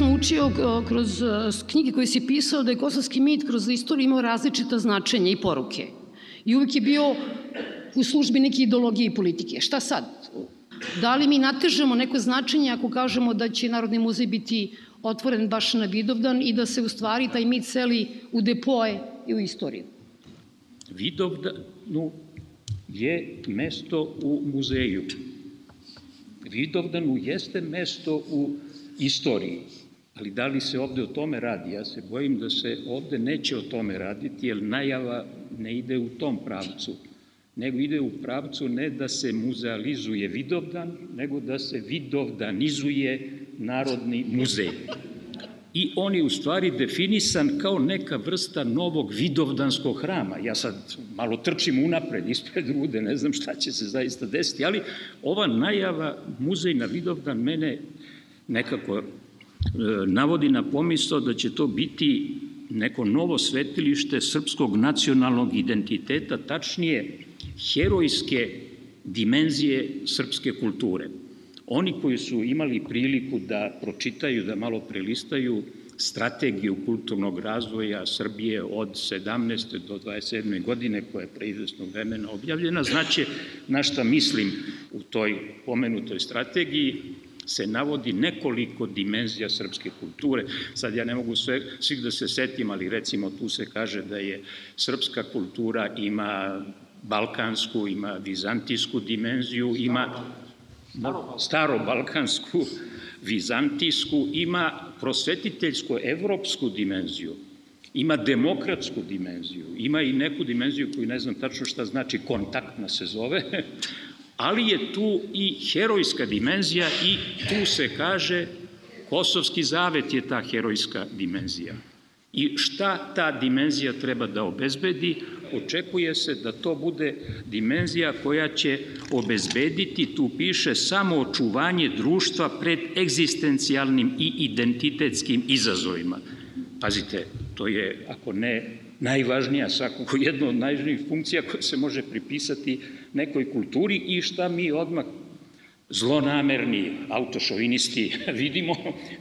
si nas naučio kroz knjige koje si pisao da je kosovski mit kroz istoriju imao različita značenja i poruke. I uvek je bio u službi neke ideologije i politike. Šta sad? Da li mi natežemo neko značenje ako kažemo da će Narodni muzej biti otvoren baš na Vidovdan i da se u stvari taj mit seli u depoje i u istoriju? Vidovdanu je mesto u muzeju. Vidovdanu jeste mesto u istoriji. Ali da li se ovde o tome radi? Ja se bojim da se ovde neće o tome raditi, jer najava ne ide u tom pravcu, nego ide u pravcu ne da se muzealizuje Vidovdan, nego da se Vidovdanizuje Narodni muzej. I on je u stvari definisan kao neka vrsta novog vidovdanskog hrama. Ja sad malo trčim unapred, ispred rude, ne znam šta će se zaista desiti, ali ova najava muzej na Vidovdan mene nekako navodi na pomisao da će to biti neko novo svetilište srpskog nacionalnog identiteta, tačnije herojske dimenzije srpske kulture. Oni koji su imali priliku da pročitaju, da malo prelistaju strategiju kulturnog razvoja Srbije od 17. do 27. godine, koja je pre izvesnog vremena objavljena, znaće na šta mislim u toj pomenutoj strategiji, se navodi nekoliko dimenzija srpske kulture. Sad ja ne mogu sve, svih da se setim, ali recimo tu se kaže da je srpska kultura ima balkansku, ima vizantijsku dimenziju, ima starobalkansku, vizantijsku, ima prosvetiteljsko-evropsku dimenziju, ima demokratsku dimenziju, ima i neku dimenziju koju ne znam tačno šta znači, kontaktna se zove, ali je tu i herojska dimenzija i tu se kaže Kosovski zavet je ta herojska dimenzija. I šta ta dimenzija treba da obezbedi? Očekuje se da to bude dimenzija koja će obezbediti, tu piše, samo očuvanje društva pred egzistencijalnim i identitetskim izazovima. Pazite, to je, ako ne najvažnija, svakako jedna od najvažnijih funkcija koja se može pripisati nekoj kulturi i šta mi odmah zlonamerni autošovinisti vidimo,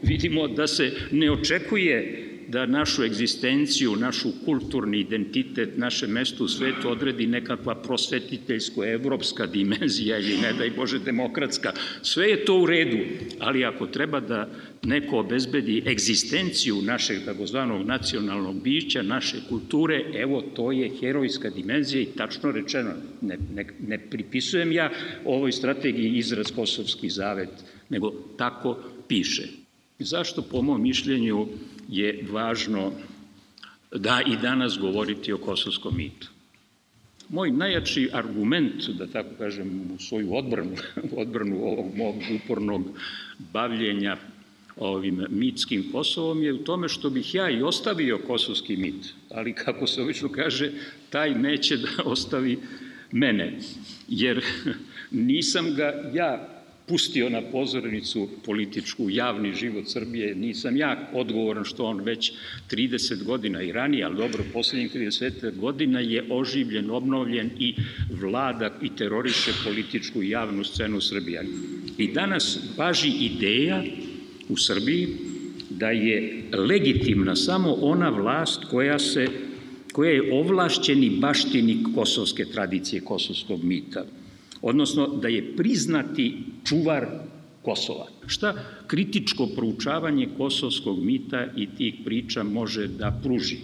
vidimo da se ne očekuje da našu egzistenciju, našu kulturni identitet, naše mesto u svetu odredi nekakva prosvetiteljsko-evropska dimenzija ili ne daj Bože demokratska. Sve je to u redu, ali ako treba da neko obezbedi egzistenciju našeg takozvanog nacionalnog bića, naše kulture, evo to je herojska dimenzija i tačno rečeno, ne, ne, ne pripisujem ja ovoj strategiji izraz Kosovski zavet, nego tako piše. Zašto po mom mišljenju je važno da i danas govoriti o kosovskom mitu. Moj najjači argument, da tako kažem, u svoju odbranu, odbranu ovog mog upornog bavljenja ovim mitskim Kosovom je u tome što bih ja i ostavio kosovski mit, ali kako se obično kaže, taj neće da ostavi mene, jer nisam ga ja pustio na pozornicu političku, javni život Srbije, nisam ja odgovoran što on već 30 godina i ranije, ali dobro, poslednjih 30 godina je oživljen, obnovljen i vlada i teroriše političku javnu scenu Srbije. I danas važi ideja u Srbiji da je legitimna samo ona vlast koja se koja je ovlašćeni baštinik kosovske tradicije, kosovskog mita odnosno da je priznati čuvar Kosova. Šta kritičko proučavanje kosovskog mita i tih priča može da pruži?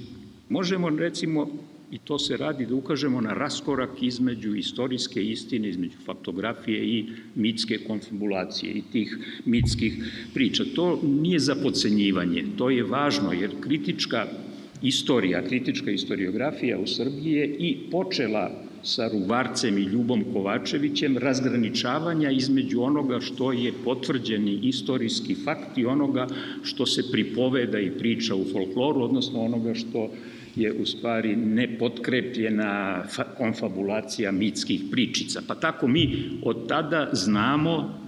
Možemo, recimo, i to se radi da ukažemo na raskorak između istorijske istine, između faktografije i mitske konfabulacije i tih mitskih priča. To nije za pocenjivanje, to je važno jer kritička istorija, kritička istoriografija u Srbiji je i počela sa Ruvarcem i Ljubom Kovačevićem razgraničavanja između onoga što je potvrđeni istorijski fakt i onoga što se pripoveda i priča u folkloru, odnosno onoga što je u stvari nepotkrepljena konfabulacija mitskih pričica. Pa tako mi od tada znamo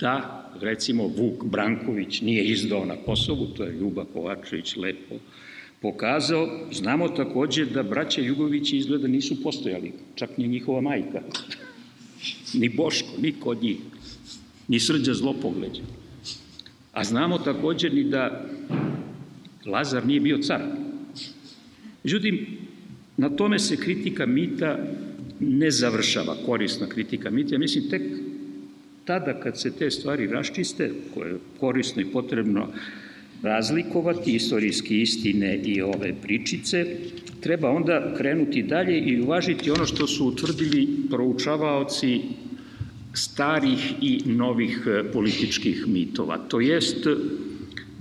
da recimo Vuk Branković nije izdao na Kosovu, to je Ljuba Kovačević lepo pokazao, znamo takođe da braća Jugovići izgleda nisu postojali, čak ni njihova majka, ni Boško, niko od njih, ni Srđa Zlopogleđa. A znamo takođe ni da Lazar nije bio car. Međutim, na tome se kritika mita ne završava, korisna kritika mita. Ja mislim, tek tada kad se te stvari raščiste, koje je korisno i potrebno razlikovati, istorijske istine i ove pričice, treba onda krenuti dalje i uvažiti ono što su utvrdili proučavaoci starih i novih e, političkih mitova. To jest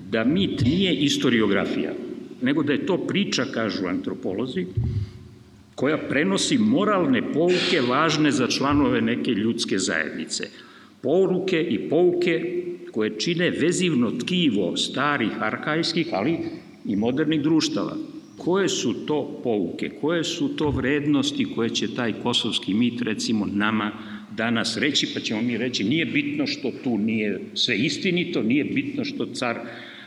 da mit nije istoriografija, nego da je to priča, kažu antropolozi, koja prenosi moralne pouke važne za članove neke ljudske zajednice. Poruke i pouke koje čine vezivno tkivo starih, arhajskih, ali i modernih društava. Koje su to pouke, koje su to vrednosti koje će taj kosovski mit, recimo, nama danas reći, pa ćemo mi reći, nije bitno što tu nije sve istinito, nije bitno što car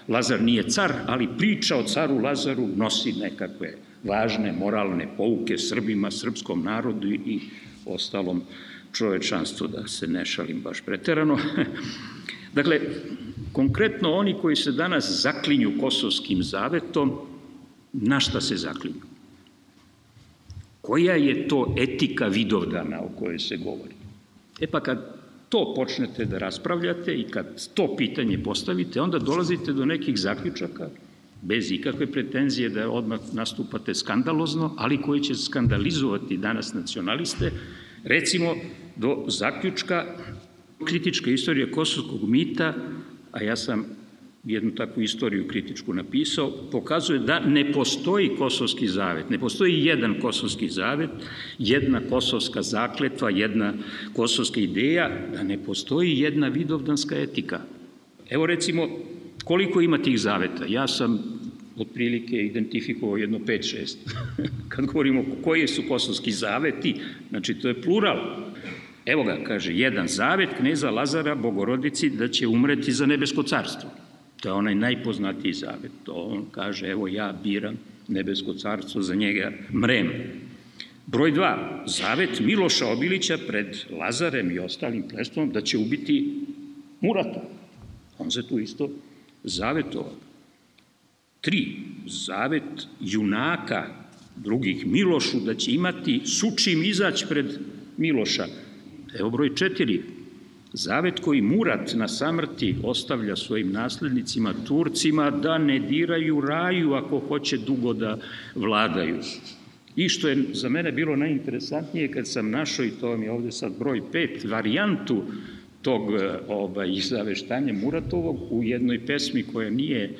Lazar nije car, ali priča o caru Lazaru nosi nekakve važne moralne pouke Srbima, srpskom narodu i ostalom čovečanstvu, da se ne šalim baš preterano. dakle, konkretno oni koji se danas zaklinju kosovskim zavetom, na šta se zaklinju? Koja je to etika vidovdana o kojoj se govori? E pa kad to počnete da raspravljate i kad to pitanje postavite, onda dolazite do nekih zaključaka, bez ikakve pretenzije da odmah nastupate skandalozno, ali koji će skandalizovati danas nacionaliste, recimo do zaključka kritička istorija kosovskog mita, a ja sam jednu takvu istoriju kritičku napisao, pokazuje da ne postoji kosovski zavet, ne postoji jedan kosovski zavet, jedna kosovska zakletva, jedna kosovska ideja, da ne postoji jedna vidovdanska etika. Evo recimo, koliko ima tih zaveta? Ja sam otprilike identifikovao jedno 5-6. Kad govorimo koji su kosovski zaveti, znači to je plural. Evo ga, kaže, jedan zavet kneza Lazara Bogorodici da će umreti za nebesko carstvo. To je onaj najpoznatiji zavet. On kaže, evo ja biram nebesko carstvo, za njega mrem. Broj dva, zavet Miloša Obilića pred Lazarem i ostalim plestvom da će ubiti Murata. On se tu isto zavetovao. Tri, zavet junaka drugih Milošu da će imati sučim izać pred Miloša. Evo broj četiri, Zavet koji Murat na samrti ostavlja svojim naslednicima Turcima da ne diraju raju ako hoće dugo da vladaju. I što je za mene bilo najinteresantnije kad sam našao, i to vam je ovde sad broj pet, varijantu tog ovaj, zaveštanja Muratovog u jednoj pesmi koja nije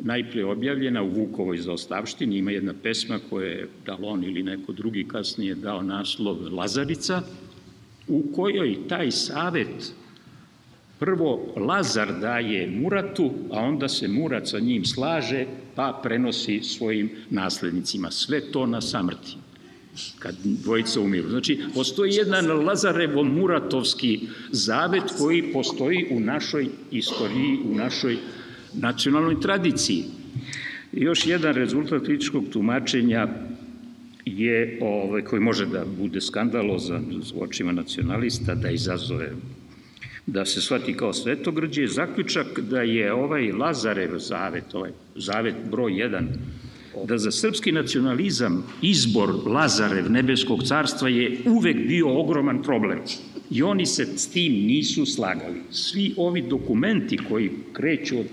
najpre objavljena u Vukovoj zaostavštini, ima jedna pesma koja je Dalon ili neko drugi kasnije dao naslov Lazarica, u kojoj taj savet prvo Lazar daje Muratu, a onda se Murat sa njim slaže, pa prenosi svojim naslednicima. Sve to na samrti kad dvojica umiru. Znači, postoji jedan Lazarevo-Muratovski zavet koji postoji u našoj istoriji, u našoj nacionalnoj tradiciji. Još jedan rezultat kritičkog tumačenja je, ovaj, koji može da bude skandalozan u očima nacionalista, da izazove da se shvati kao svetogrđe, je zaključak da je ovaj Lazarev zavet, ovaj zavet broj 1, da za srpski nacionalizam izbor Lazarev nebeskog carstva je uvek bio ogroman problem. I oni se s tim nisu slagali. Svi ovi dokumenti koji kreću od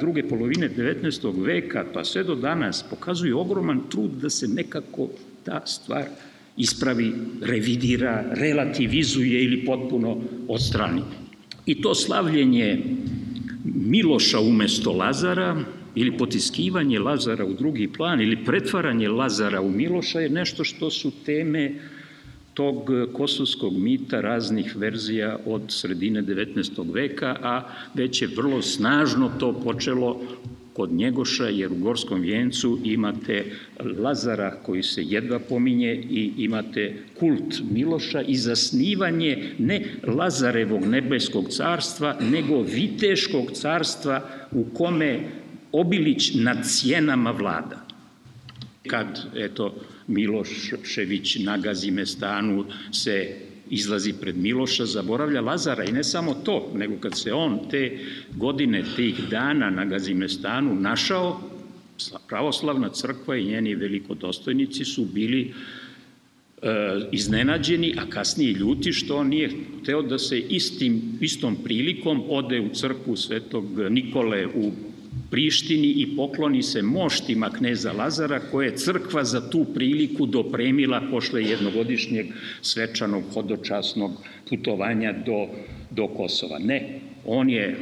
druge polovine 19. veka pa sve do danas pokazuju ogroman trud da se nekako ta stvar ispravi, revidira, relativizuje ili potpuno odstrani. I to slavljenje Miloša umesto Lazara ili potiskivanje Lazara u drugi plan ili pretvaranje Lazara u Miloša je nešto što su teme tog kosovskog mita raznih verzija od sredine 19. veka, a već je vrlo snažno to počelo kod Njegoša, jer u Gorskom vjencu imate Lazara koji se jedva pominje i imate kult Miloša i zasnivanje ne Lazarevog nebeskog carstva, nego Viteškog carstva u kome Obilić nad cijenama vlada. Kad, eto, Milošević nagazi Mestanu se izlazi pred Miloša, zaboravlja Lazara i ne samo to, nego kad se on te godine, tih dana na Gazimestanu našao, pravoslavna crkva i njeni velikodostojnici su bili e, iznenađeni, a kasnije ljuti što on nije hteo da se istim, istom prilikom ode u crkvu Svetog Nikole u Prištini i pokloni se moštima kneza Lazara koje je crkva za tu priliku dopremila pošle jednogodišnjeg svečanog hodočasnog putovanja do, do Kosova. Ne, on je,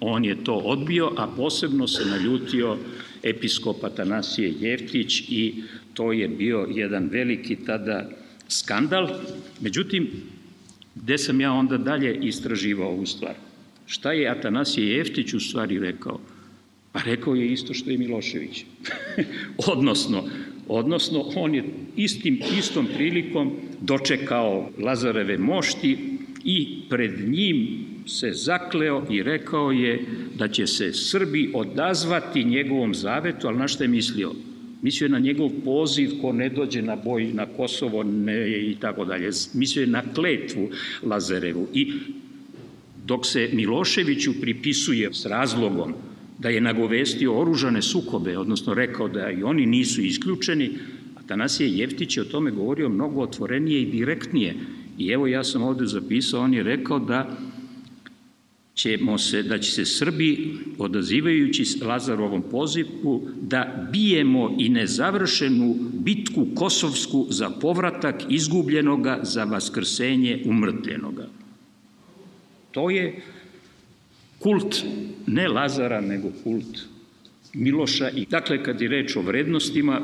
on je to odbio, a posebno se naljutio episkop Atanasije Jevtić i to je bio jedan veliki tada skandal. Međutim, gde sam ja onda dalje istraživao ovu stvar? Šta je Atanasije Jevtić u stvari rekao? Pa rekao je isto što i Milošević. odnosno, odnosno, on je istim, istom prilikom dočekao Lazareve mošti i pred njim se zakleo i rekao je da će se Srbi odazvati njegovom zavetu, ali na što je mislio? Mislio je na njegov poziv ko ne dođe na boj na Kosovo ne, i tako dalje. Mislio je na kletvu Lazarevu. I dok se Miloševiću pripisuje s razlogom da je nagovestio oružane sukobe, odnosno rekao da i oni nisu isključeni, Atanasije Jeftić je o tome govorio mnogo otvorenije i direktnije. I evo ja sam ovde zapisao, on je rekao da ćemo se, da će se Srbi, odazivajući Lazarovom pozivu, da bijemo i nezavršenu bitku kosovsku za povratak izgubljenoga za vaskrsenje umrtljenoga. To je kult ne Lazara, nego kult Miloša. I dakle, kad je reč o vrednostima,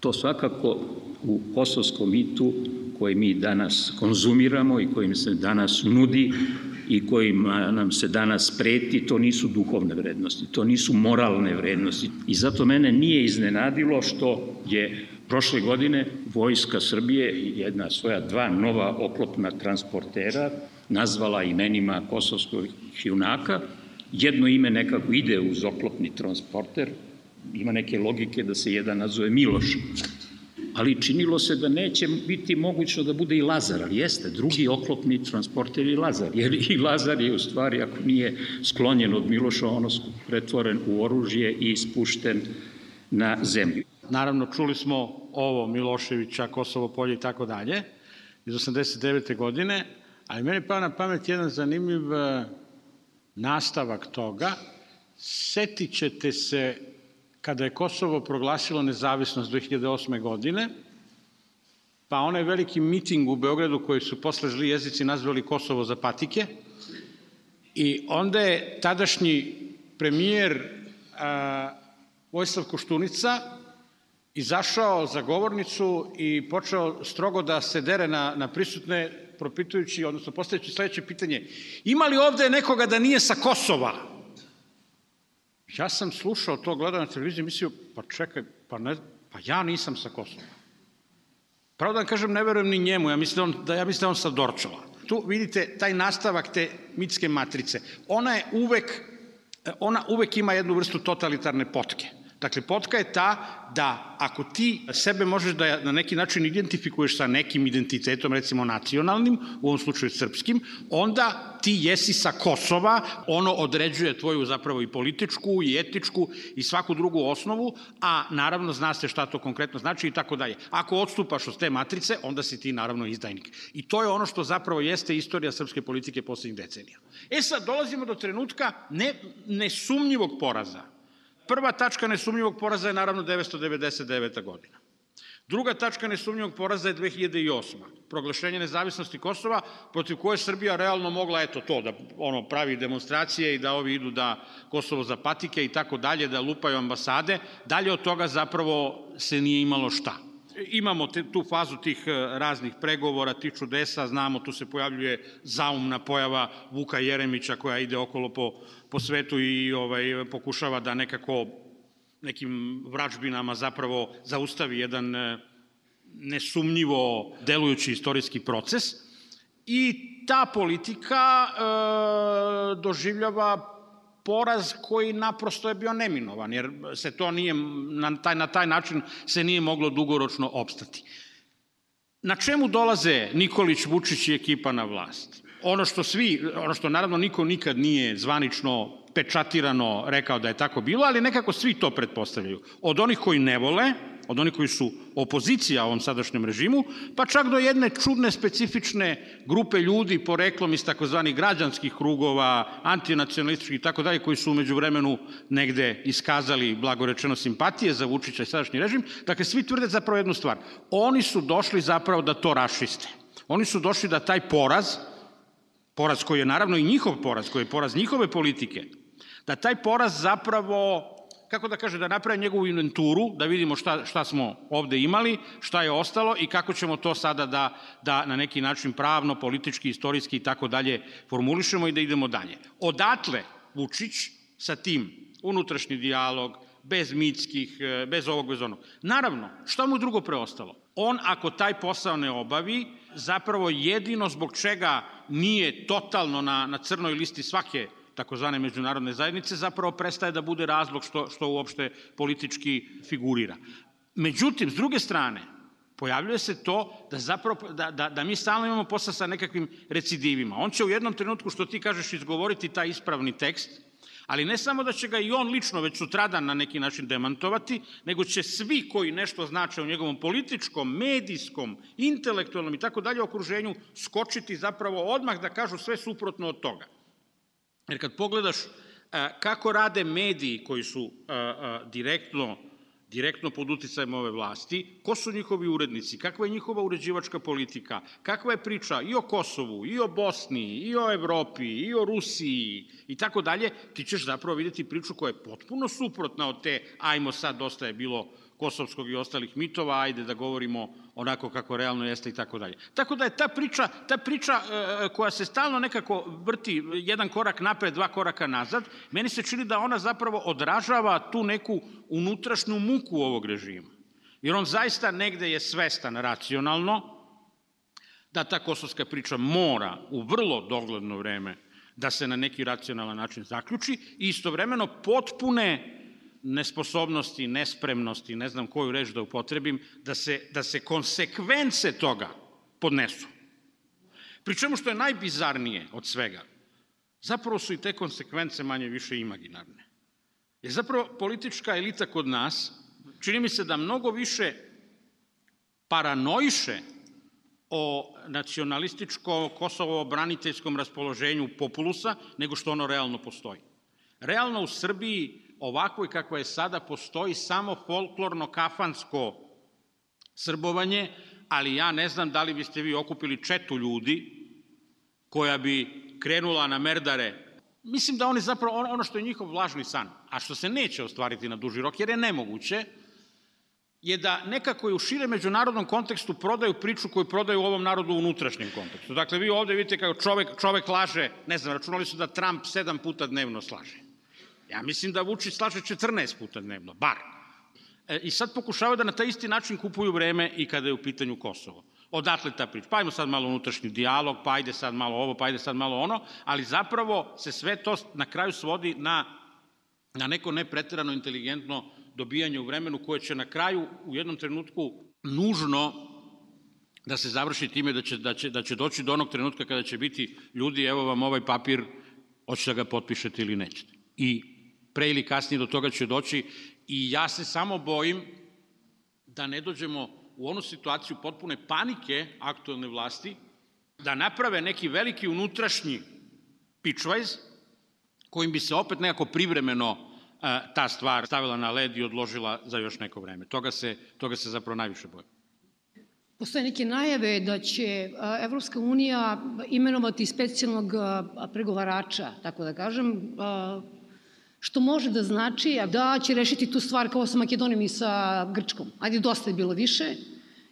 to svakako u kosovskom mitu koji mi danas konzumiramo i kojim se danas nudi i kojima nam se danas preti, to nisu duhovne vrednosti, to nisu moralne vrednosti. I zato mene nije iznenadilo što je prošle godine Vojska Srbije jedna svoja dva nova oklopna transportera nazvala imenima kosovskog junaka. Jedno ime nekako ide uz oklopni transporter, ima neke logike da se jedan nazove Miloš, ali činilo se da neće biti mogućno da bude i Lazar, ali jeste, drugi oklopni transporter je Lazar, jer i Lazar je u stvari, ako nije sklonjen od Miloša, ono pretvoren u oružje i spušten na zemlju. Naravno, čuli smo ovo Miloševića, Kosovo polje i tako dalje, iz 89. godine, Ali meni pao na pamet jedan zanimljiv e, nastavak toga. Setit ćete se kada je Kosovo proglasilo nezavisnost 2008. godine, pa onaj veliki miting u Beogradu koji su posle zli jezici nazvali Kosovo za patike, i onda je tadašnji premijer a, Vojslav Koštunica izašao za govornicu i počeo strogo da se dere na, na prisutne propitujući, odnosno postavljajući sledeće pitanje, ima li ovde nekoga da nije sa Kosova? Ja sam slušao to, gledao na televiziji, mislio, pa čekaj, pa, ne, pa ja nisam sa Kosova. Pravo da vam kažem, ne verujem ni njemu, ja mislim da on, da, ja mislim da on sa Dorčova. Tu vidite taj nastavak te mitske matrice. Ona je uvek, ona uvek ima jednu vrstu totalitarne potke. Dakle, potka je ta da ako ti sebe možeš da na neki način identifikuješ sa nekim identitetom, recimo nacionalnim, u ovom slučaju srpskim, onda ti jesi sa Kosova, ono određuje tvoju zapravo i političku i etičku i svaku drugu osnovu, a naravno zna se šta to konkretno znači i tako dalje. Ako odstupaš od te matrice, onda si ti naravno izdajnik. I to je ono što zapravo jeste istorija srpske politike poslednjih decenija. E sad, dolazimo do trenutka ne, nesumnjivog poraza Prva tačka nesumnjivog poraza je naravno 999. godina. Druga tačka nesumnjivog poraza je 2008. Proglašenje nezavisnosti Kosova, protiv koje Srbija realno mogla, eto to, da ono pravi demonstracije i da ovi idu da Kosovo za patike i tako dalje, da lupaju ambasade. Dalje od toga zapravo se nije imalo šta. Imamo te, tu fazu tih e, raznih pregovora, tih čudesa, znamo, tu se pojavljuje zaumna pojava Vuka Jeremića koja ide okolo po, po svetu i ovaj, pokušava da nekako nekim vračbinama zapravo zaustavi jedan e, nesumnjivo delujući istorijski proces. I ta politika e, doživljava poraz koji naprosto je bio neminovan, jer se to nije, na taj, na taj način se nije moglo dugoročno opstati. Na čemu dolaze Nikolić, Vučić i ekipa na vlast? Ono što svi, ono što naravno niko nikad nije zvanično pečatirano rekao da je tako bilo, ali nekako svi to pretpostavljaju. Od onih koji ne vole, od onih koji su opozicija ovom sadašnjem režimu, pa čak do jedne čudne specifične grupe ljudi poreklom iz takozvanih građanskih krugova, antinacionalističkih i tako dalje, koji su umeđu vremenu negde iskazali blagorečeno simpatije za Vučića i sadašnji režim. Dakle, svi tvrde zapravo jednu stvar. Oni su došli zapravo da to rašiste. Oni su došli da taj poraz, poraz koji je naravno i njihov poraz, koji je poraz njihove politike, da taj poraz zapravo kako da kaže, da naprave njegovu inventuru, da vidimo šta, šta smo ovde imali, šta je ostalo i kako ćemo to sada da, da na neki način pravno, politički, istorijski i tako dalje formulišemo i da idemo dalje. Odatle Vučić sa tim unutrašnji dijalog, bez mitskih, e, bez ovog, bez onog. Naravno, šta mu drugo preostalo? On, ako taj posao ne obavi, zapravo jedino zbog čega nije totalno na, na crnoj listi svake takozvane međunarodne zajednice, zapravo prestaje da bude razlog što, što uopšte politički figurira. Međutim, s druge strane, pojavljuje se to da zapravo da, da, da mi stalno imamo posla sa nekakvim recidivima. On će u jednom trenutku, što ti kažeš, izgovoriti taj ispravni tekst, ali ne samo da će ga i on lično već sutradan na neki način demantovati, nego će svi koji nešto znače u njegovom političkom, medijskom, intelektualnom i tako dalje okruženju skočiti zapravo odmah da kažu sve suprotno od toga. Jer kad pogledaš kako rade mediji koji su direktno direktno pod uticajem ove vlasti, ko su njihovi urednici, kakva je njihova uređivačka politika, kakva je priča i o Kosovu, i o Bosni, i o Evropi, i o Rusiji i tako dalje, ti ćeš zapravo videti priču koja je potpuno suprotna od te, ajmo sad, dosta je bilo kosovskog i ostalih mitova, ajde da govorimo onako kako realno jeste i tako dalje. Tako da je ta priča, ta priča e, koja se stalno nekako vrti jedan korak napred, dva koraka nazad, meni se čini da ona zapravo odražava tu neku unutrašnju muku ovog režima. Jer on zaista negde je svestan racionalno da ta kosovska priča mora u vrlo dogledno vreme da se na neki racionalan način zaključi i istovremeno potpune nesposobnosti, nespremnosti, ne znam koju reč da upotrebim, da se, da se konsekvence toga podnesu. Pri čemu što je najbizarnije od svega, zapravo su i te konsekvence manje više imaginarne. Jer zapravo politička elita kod nas, čini mi se da mnogo više paranoiše o nacionalističko-kosovo-braniteljskom raspoloženju populusa nego što ono realno postoji. Realno u Srbiji ovakvoj kakva je sada postoji samo folklorno-kafansko srbovanje, ali ja ne znam da li biste vi okupili četu ljudi koja bi krenula na merdare. Mislim da oni zapravo, ono što je njihov vlažni san, a što se neće ostvariti na duži rok, jer je nemoguće, je da nekako i u šire međunarodnom kontekstu prodaju priču koju prodaju ovom narodu u unutrašnjem kontekstu. Dakle, vi ovde vidite kako čovek, čovek laže, ne znam, računali su da Trump sedam puta dnevno slaže. Ja mislim da Vučić slaže 14 puta dnevno, bar. E, I sad pokušavaju da na taj isti način kupuju vreme i kada je u pitanju Kosovo. Odatle ta priča. Pa ajmo sad malo unutrašnji dijalog, pa ajde sad malo ovo, pa ajde sad malo ono, ali zapravo se sve to na kraju svodi na, na neko nepreterano inteligentno dobijanje u vremenu koje će na kraju u jednom trenutku nužno da se završi time da će, da će, da će doći do onog trenutka kada će biti ljudi, evo vam ovaj papir, hoćete da ga potpišete ili nećete. I pre ili kasnije do toga će doći i ja se samo bojim da ne dođemo u onu situaciju potpune panike aktualne vlasti, da naprave neki veliki unutrašnji pičvajz, kojim bi se opet nekako privremeno e, ta stvar stavila na led i odložila za još neko vreme. Toga se, toga se zapravo najviše bojim. Postoje neke najave da će e, Evropska unija imenovati specijalnog e, pregovarača, tako da kažem, što može da znači da će rešiti tu stvar kao sa Makedonijom i sa Grčkom. Ajde, dosta je bilo više,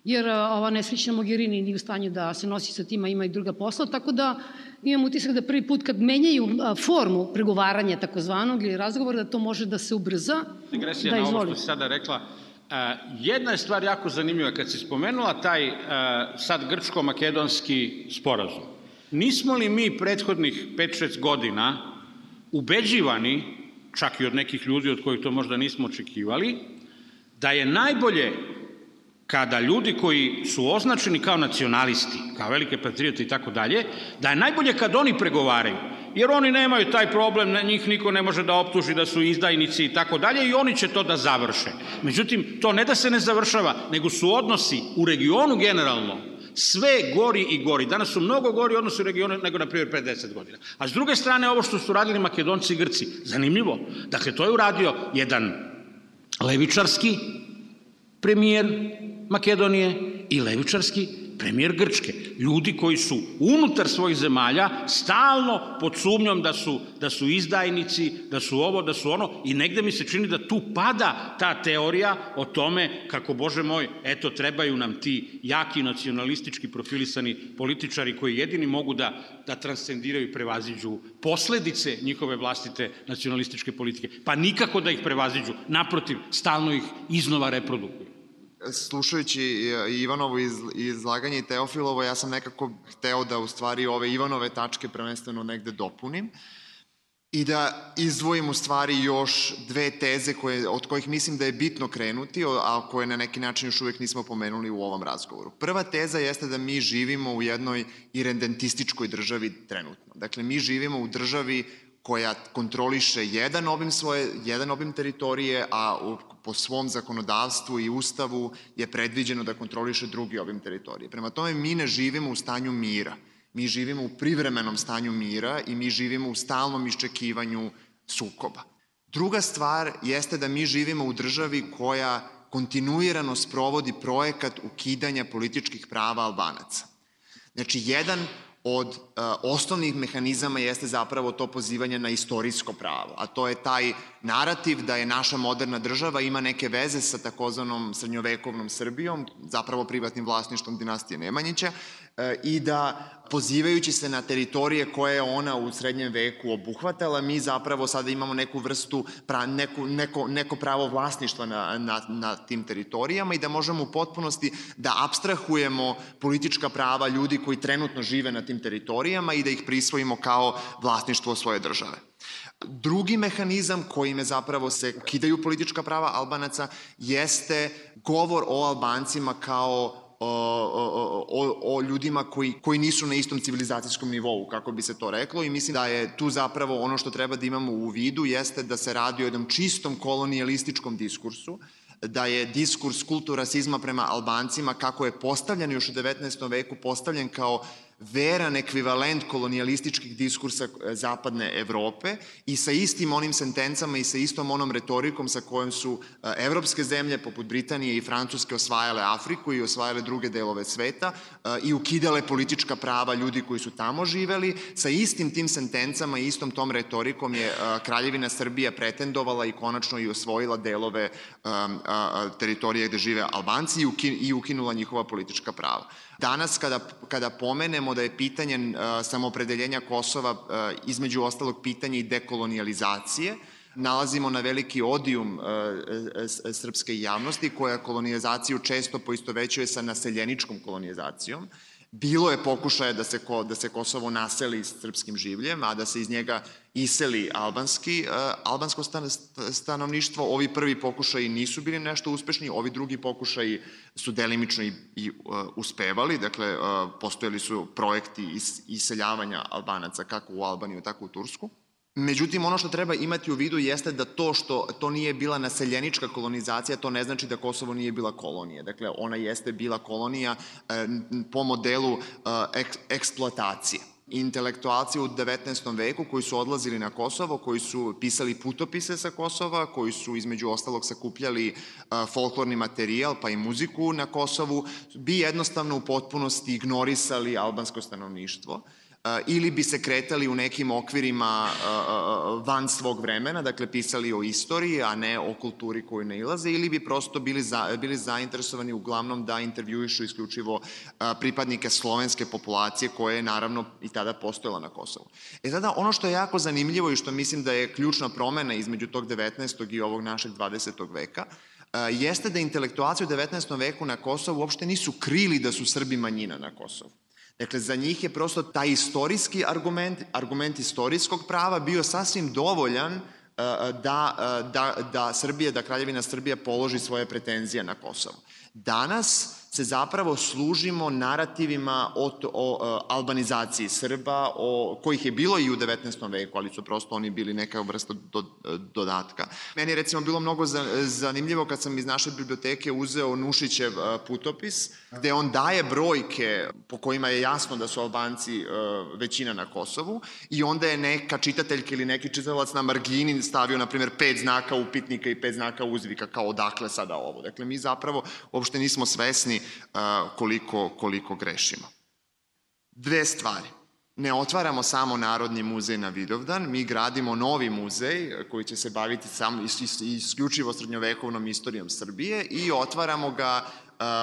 jer ova nesrećna Mogherini nije u stanju da se nosi sa tima, ima i druga posla, tako da imam utisak da prvi put kad menjaju formu pregovaranja takozvanog ili razgovora, da to može da se ubrza. Digresija da, na ovo što si sada rekla, jedna je stvar jako zanimljiva, kad si spomenula taj sad grčko-makedonski sporazum. Nismo li mi prethodnih 5-6 godina ubeđivani čak i od nekih ljudi od kojih to možda nismo očekivali, da je najbolje kada ljudi koji su označeni kao nacionalisti, kao velike patriote i tako dalje, da je najbolje kad oni pregovaraju, jer oni nemaju taj problem, njih niko ne može da optuži da su izdajnici i tako dalje i oni će to da završe. Međutim, to ne da se ne završava, nego su odnosi u regionu generalno sve gori i gori. Danas su mnogo gori odnosi u regionu nego, na primjer, pre 10 godina. A s druge strane, ovo što su radili Makedonci i Grci, zanimljivo. Dakle, to je uradio jedan levičarski premijer Makedonije i levičarski premijer Grčke. Ljudi koji su unutar svojih zemalja stalno pod sumnjom da su, da su izdajnici, da su ovo, da su ono i negde mi se čini da tu pada ta teorija o tome kako, Bože moj, eto, trebaju nam ti jaki nacionalistički profilisani političari koji jedini mogu da, da transcendiraju i prevaziđu posledice njihove vlastite nacionalističke politike. Pa nikako da ih prevaziđu, naprotiv, stalno ih iznova reprodukuju slušajući Ivanovo izlaganje i Teofilovo, ja sam nekako hteo da u stvari ove Ivanove tačke prvenstveno negde dopunim i da izdvojim u stvari još dve teze koje, od kojih mislim da je bitno krenuti, a koje na neki način još uvek nismo pomenuli u ovom razgovoru. Prva teza jeste da mi živimo u jednoj irendentističkoj državi trenutno. Dakle, mi živimo u državi koja kontroliše jedan obim svoje, jedan obim teritorije, a u, po svom zakonodavstvu i ustavu je predviđeno da kontroliše drugi obim teritorije. Prema tome, mi ne živimo u stanju mira. Mi živimo u privremenom stanju mira i mi živimo u stalnom iščekivanju sukoba. Druga stvar jeste da mi živimo u državi koja kontinuirano sprovodi projekat ukidanja političkih prava Albanaca. Znači, jedan od uh, osnovnih mehanizama jeste zapravo to pozivanje na istorijsko pravo, a to je taj narativ da je naša moderna država ima neke veze sa takozvanom srednjovekovnom Srbijom, zapravo privatnim vlasništvom dinastije Nemanjića, i da pozivajući se na teritorije koje je ona u srednjem veku obuhvatala, mi zapravo sada imamo neku vrstu, pra, neku, neko, neko pravo vlasništva na, na, na tim teritorijama i da možemo u potpunosti da abstrahujemo politička prava ljudi koji trenutno žive na tim teritorijama i da ih prisvojimo kao vlasništvo svoje države. Drugi mehanizam kojime zapravo se ukidaju politička prava Albanaca jeste govor o Albancima kao o, o, o ljudima koji, koji nisu na istom civilizacijskom nivou, kako bi se to reklo, i mislim da je tu zapravo ono što treba da imamo u vidu jeste da se radi o jednom čistom kolonijalističkom diskursu, da je diskurs kulturasizma prema Albancima, kako je postavljen još u 19. veku, postavljen kao veran ekvivalent kolonijalističkih diskursa e, zapadne Evrope i sa istim onim sentencama i sa istom onom retorikom sa kojom su e, evropske zemlje poput Britanije i Francuske osvajale Afriku i osvajale druge delove sveta e, i ukidale politička prava ljudi koji su tamo živeli. Sa istim tim sentencama i istom tom retorikom je Kraljevina Srbija pretendovala i konačno i osvojila delove teritorije gde žive Albanci i ukinula njihova politička prava. Danas kada, kada pomenemo da je pitanje uh, samopredeljenja Kosova uh, između ostalog pitanje i dekolonijalizacije, nalazimo na veliki odijum uh, srpske javnosti koja kolonizaciju često poistovećuje sa naseljeničkom kolonizacijom Bilo je pokušaja da se, da se Kosovo naseli srpskim življem, a da se iz njega iseli albanski, uh, albansko stan, stanovništvo. Ovi prvi pokušaji nisu bili nešto uspešni, ovi drugi pokušaji su delimično i, i uh, uspevali, dakle, uh, postojali su projekti is, iseljavanja Albanaca kako u Albaniju, tako u Tursku. Međutim, ono što treba imati u vidu jeste da to što to nije bila naseljenička kolonizacija, to ne znači da Kosovo nije bila kolonija. Dakle, ona jeste bila kolonija e, po modelu e, ek, eksploatacije intelektualci u 19. veku koji su odlazili na Kosovo, koji su pisali putopise sa Kosova, koji su između ostalog sakupljali uh, folklorni materijal pa i muziku na Kosovu, bi jednostavno u potpunosti ignorisali albansko stanovništvo ili bi se kretali u nekim okvirima van svog vremena, dakle pisali o istoriji, a ne o kulturi koju ne ilaze, ili bi prosto bili, za, bili zainteresovani uglavnom da intervjuišu isključivo pripadnike slovenske populacije koje je naravno i tada postojala na Kosovu. E tada ono što je jako zanimljivo i što mislim da je ključna promena između tog 19. i ovog našeg 20. veka, jeste da intelektualci u 19. veku na Kosovu uopšte nisu krili da su Srbi manjina na Kosovu. Dakle, za njih je prosto taj istorijski argument, argument istorijskog prava bio sasvim dovoljan e, da, e, da, da Srbija, da Kraljevina Srbija položi svoje pretenzije na Kosovo. Danas se zapravo služimo narativima o, o, o albanizaciji Srba, o, kojih je bilo i u 19. veku, ali su prosto oni bili neka vrsta do, dodatka. Meni je recimo bilo mnogo zanimljivo kad sam iz naše biblioteke uzeo Nušićev putopis, gde on daje brojke po kojima je jasno da su Albanci većina na Kosovu i onda je neka čitateljka ili neki čitalac na margini stavio, na primjer, pet znaka upitnika i pet znaka uzvika, kao odakle sada ovo. Dakle, mi zapravo uopšte nismo svesni koliko, koliko grešimo. Dve stvari. Ne otvaramo samo Narodni muzej na Vidovdan, mi gradimo novi muzej koji će se baviti samo isključivo srednjovekovnom istorijom Srbije i otvaramo ga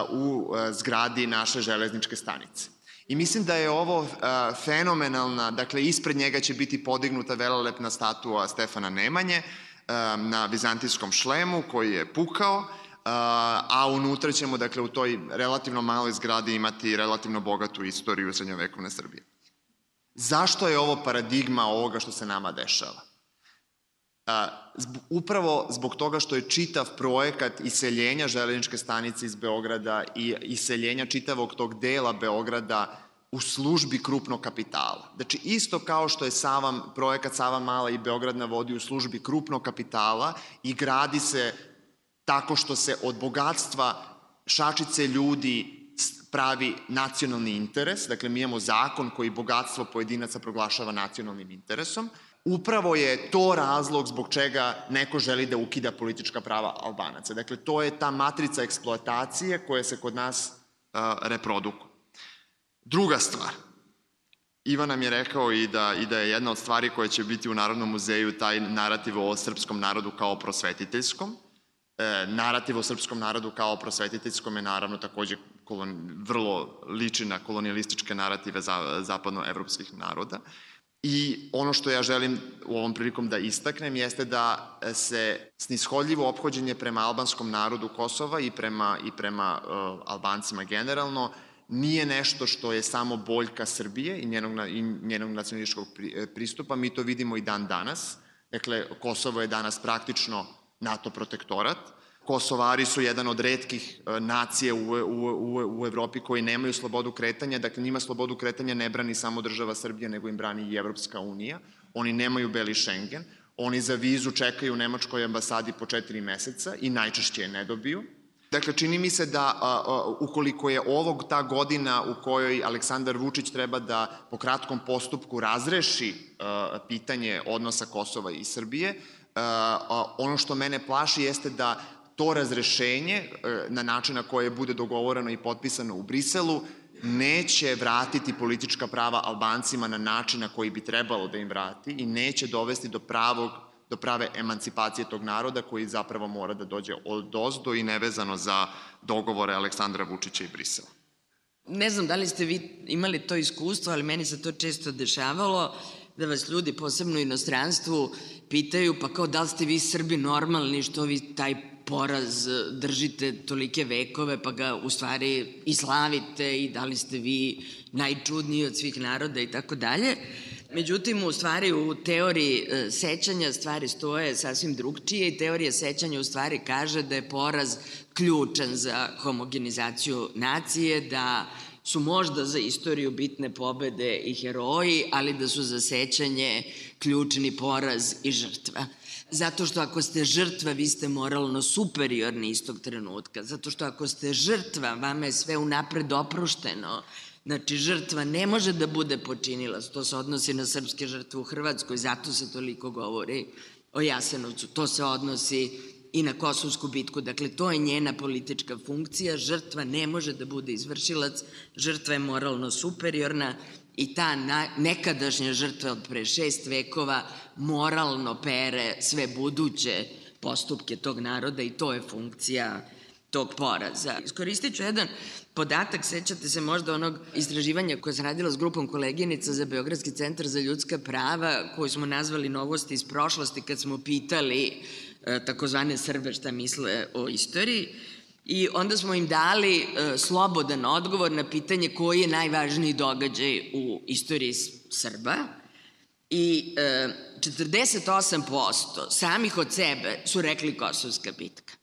u zgradi naše železničke stanice. I mislim da je ovo fenomenalna, dakle ispred njega će biti podignuta velelepna statua Stefana Nemanje na vizantijskom šlemu koji je pukao a unutra ćemo, dakle, u toj relativno maloj zgradi imati relativno bogatu istoriju srednjovekovne Srbije. Zašto je ovo paradigma ovoga što se nama dešava? upravo zbog toga što je čitav projekat iseljenja železničke stanice iz Beograda i iseljenja čitavog tog dela Beograda u službi krupnog kapitala. Znači, isto kao što je Sava, projekat Sava Mala i Beograd na vodi u službi krupnog kapitala i gradi se tako što se od bogatstva šačice ljudi pravi nacionalni interes, dakle mi imamo zakon koji bogatstvo pojedinaca proglašava nacionalnim interesom, upravo je to razlog zbog čega neko želi da ukida politička prava Albanaca. Dakle, to je ta matrica eksploatacije koja se kod nas uh, reprodukuje. Druga stvar, Ivan nam je rekao i da, i da je jedna od stvari koja će biti u Narodnom muzeju taj narativ o srpskom narodu kao prosvetiteljskom e, narativ o srpskom narodu kao prosvetiteljskom je naravno takođe kolon, vrlo liči na kolonijalističke narative za, zapadnoevropskih naroda. I ono što ja želim u ovom prilikom da istaknem jeste da se snishodljivo ophođenje prema albanskom narodu Kosova i prema, i prema uh, Albancima generalno nije nešto što je samo boljka Srbije i njenog, i njenog nacionalističkog pristupa. Mi to vidimo i dan danas. Dakle, Kosovo je danas praktično NATO protektorat. Kosovari su jedan od redkih e, nacije u, u, u, u Evropi koji nemaju slobodu kretanja, dakle njima slobodu kretanja ne brani samo država Srbija, nego im brani i Evropska unija. Oni nemaju beli Schengen, oni za vizu čekaju u Nemačkoj ambasadi po četiri meseca i najčešće je ne dobiju. Dakle, čini mi se da a, a, ukoliko je ovog ta godina u kojoj Aleksandar Vučić treba da po kratkom postupku razreši a, pitanje odnosa Kosova i Srbije, ono što mene plaši jeste da to razrešenje e, na način na koje bude dogovoreno i potpisano u Briselu neće vratiti politička prava Albancima na način na koji bi trebalo da im vrati i neće dovesti do pravog do prave emancipacije tog naroda koji zapravo mora da dođe od ozdo i nevezano za dogovore Aleksandra Vučića i Brisela. Ne znam da li ste vi imali to iskustvo, ali meni se to često dešavalo da vas ljudi, posebno u inostranstvu, pitaju pa kao da li ste vi Srbi normalni što vi taj poraz držite tolike vekove pa ga u stvari i slavite i da li ste vi najčudniji od svih naroda i tako dalje. Međutim, u stvari u teoriji e, sećanja stvari stoje sasvim drugčije i teorija sećanja u stvari kaže da je poraz ključan za homogenizaciju nacije, da su možda za istoriju bitne pobede i heroji, ali da su za sećanje ključni poraz i žrtva. Zato što ako ste žrtva, vi ste moralno superiorni istog trenutka. Zato što ako ste žrtva, vama je sve unapred oprošteno. Znači, žrtva ne može da bude počinila. To se odnosi na srpske žrtve u Hrvatskoj, zato se toliko govori o Jasenovcu. To se odnosi i na Kosovsku bitku. Dakle, to je njena politička funkcija. Žrtva ne može da bude izvršilac, žrtva je moralno superiorna i ta nekadašnja žrtva od pre šest vekova moralno pere sve buduće postupke tog naroda i to je funkcija tog poraza. Iskoristit ću jedan podatak, sećate se možda onog istraživanja koje sam radila s grupom koleginica za Beogradski centar za ljudska prava, koju smo nazvali novosti iz prošlosti, kad smo pitali e, takozvane Srbe šta misle o istoriji. I onda smo im dali e, slobodan odgovor na pitanje koji je najvažniji događaj u istoriji Srba. I e, 48% samih od sebe su rekli Kosovska bitka.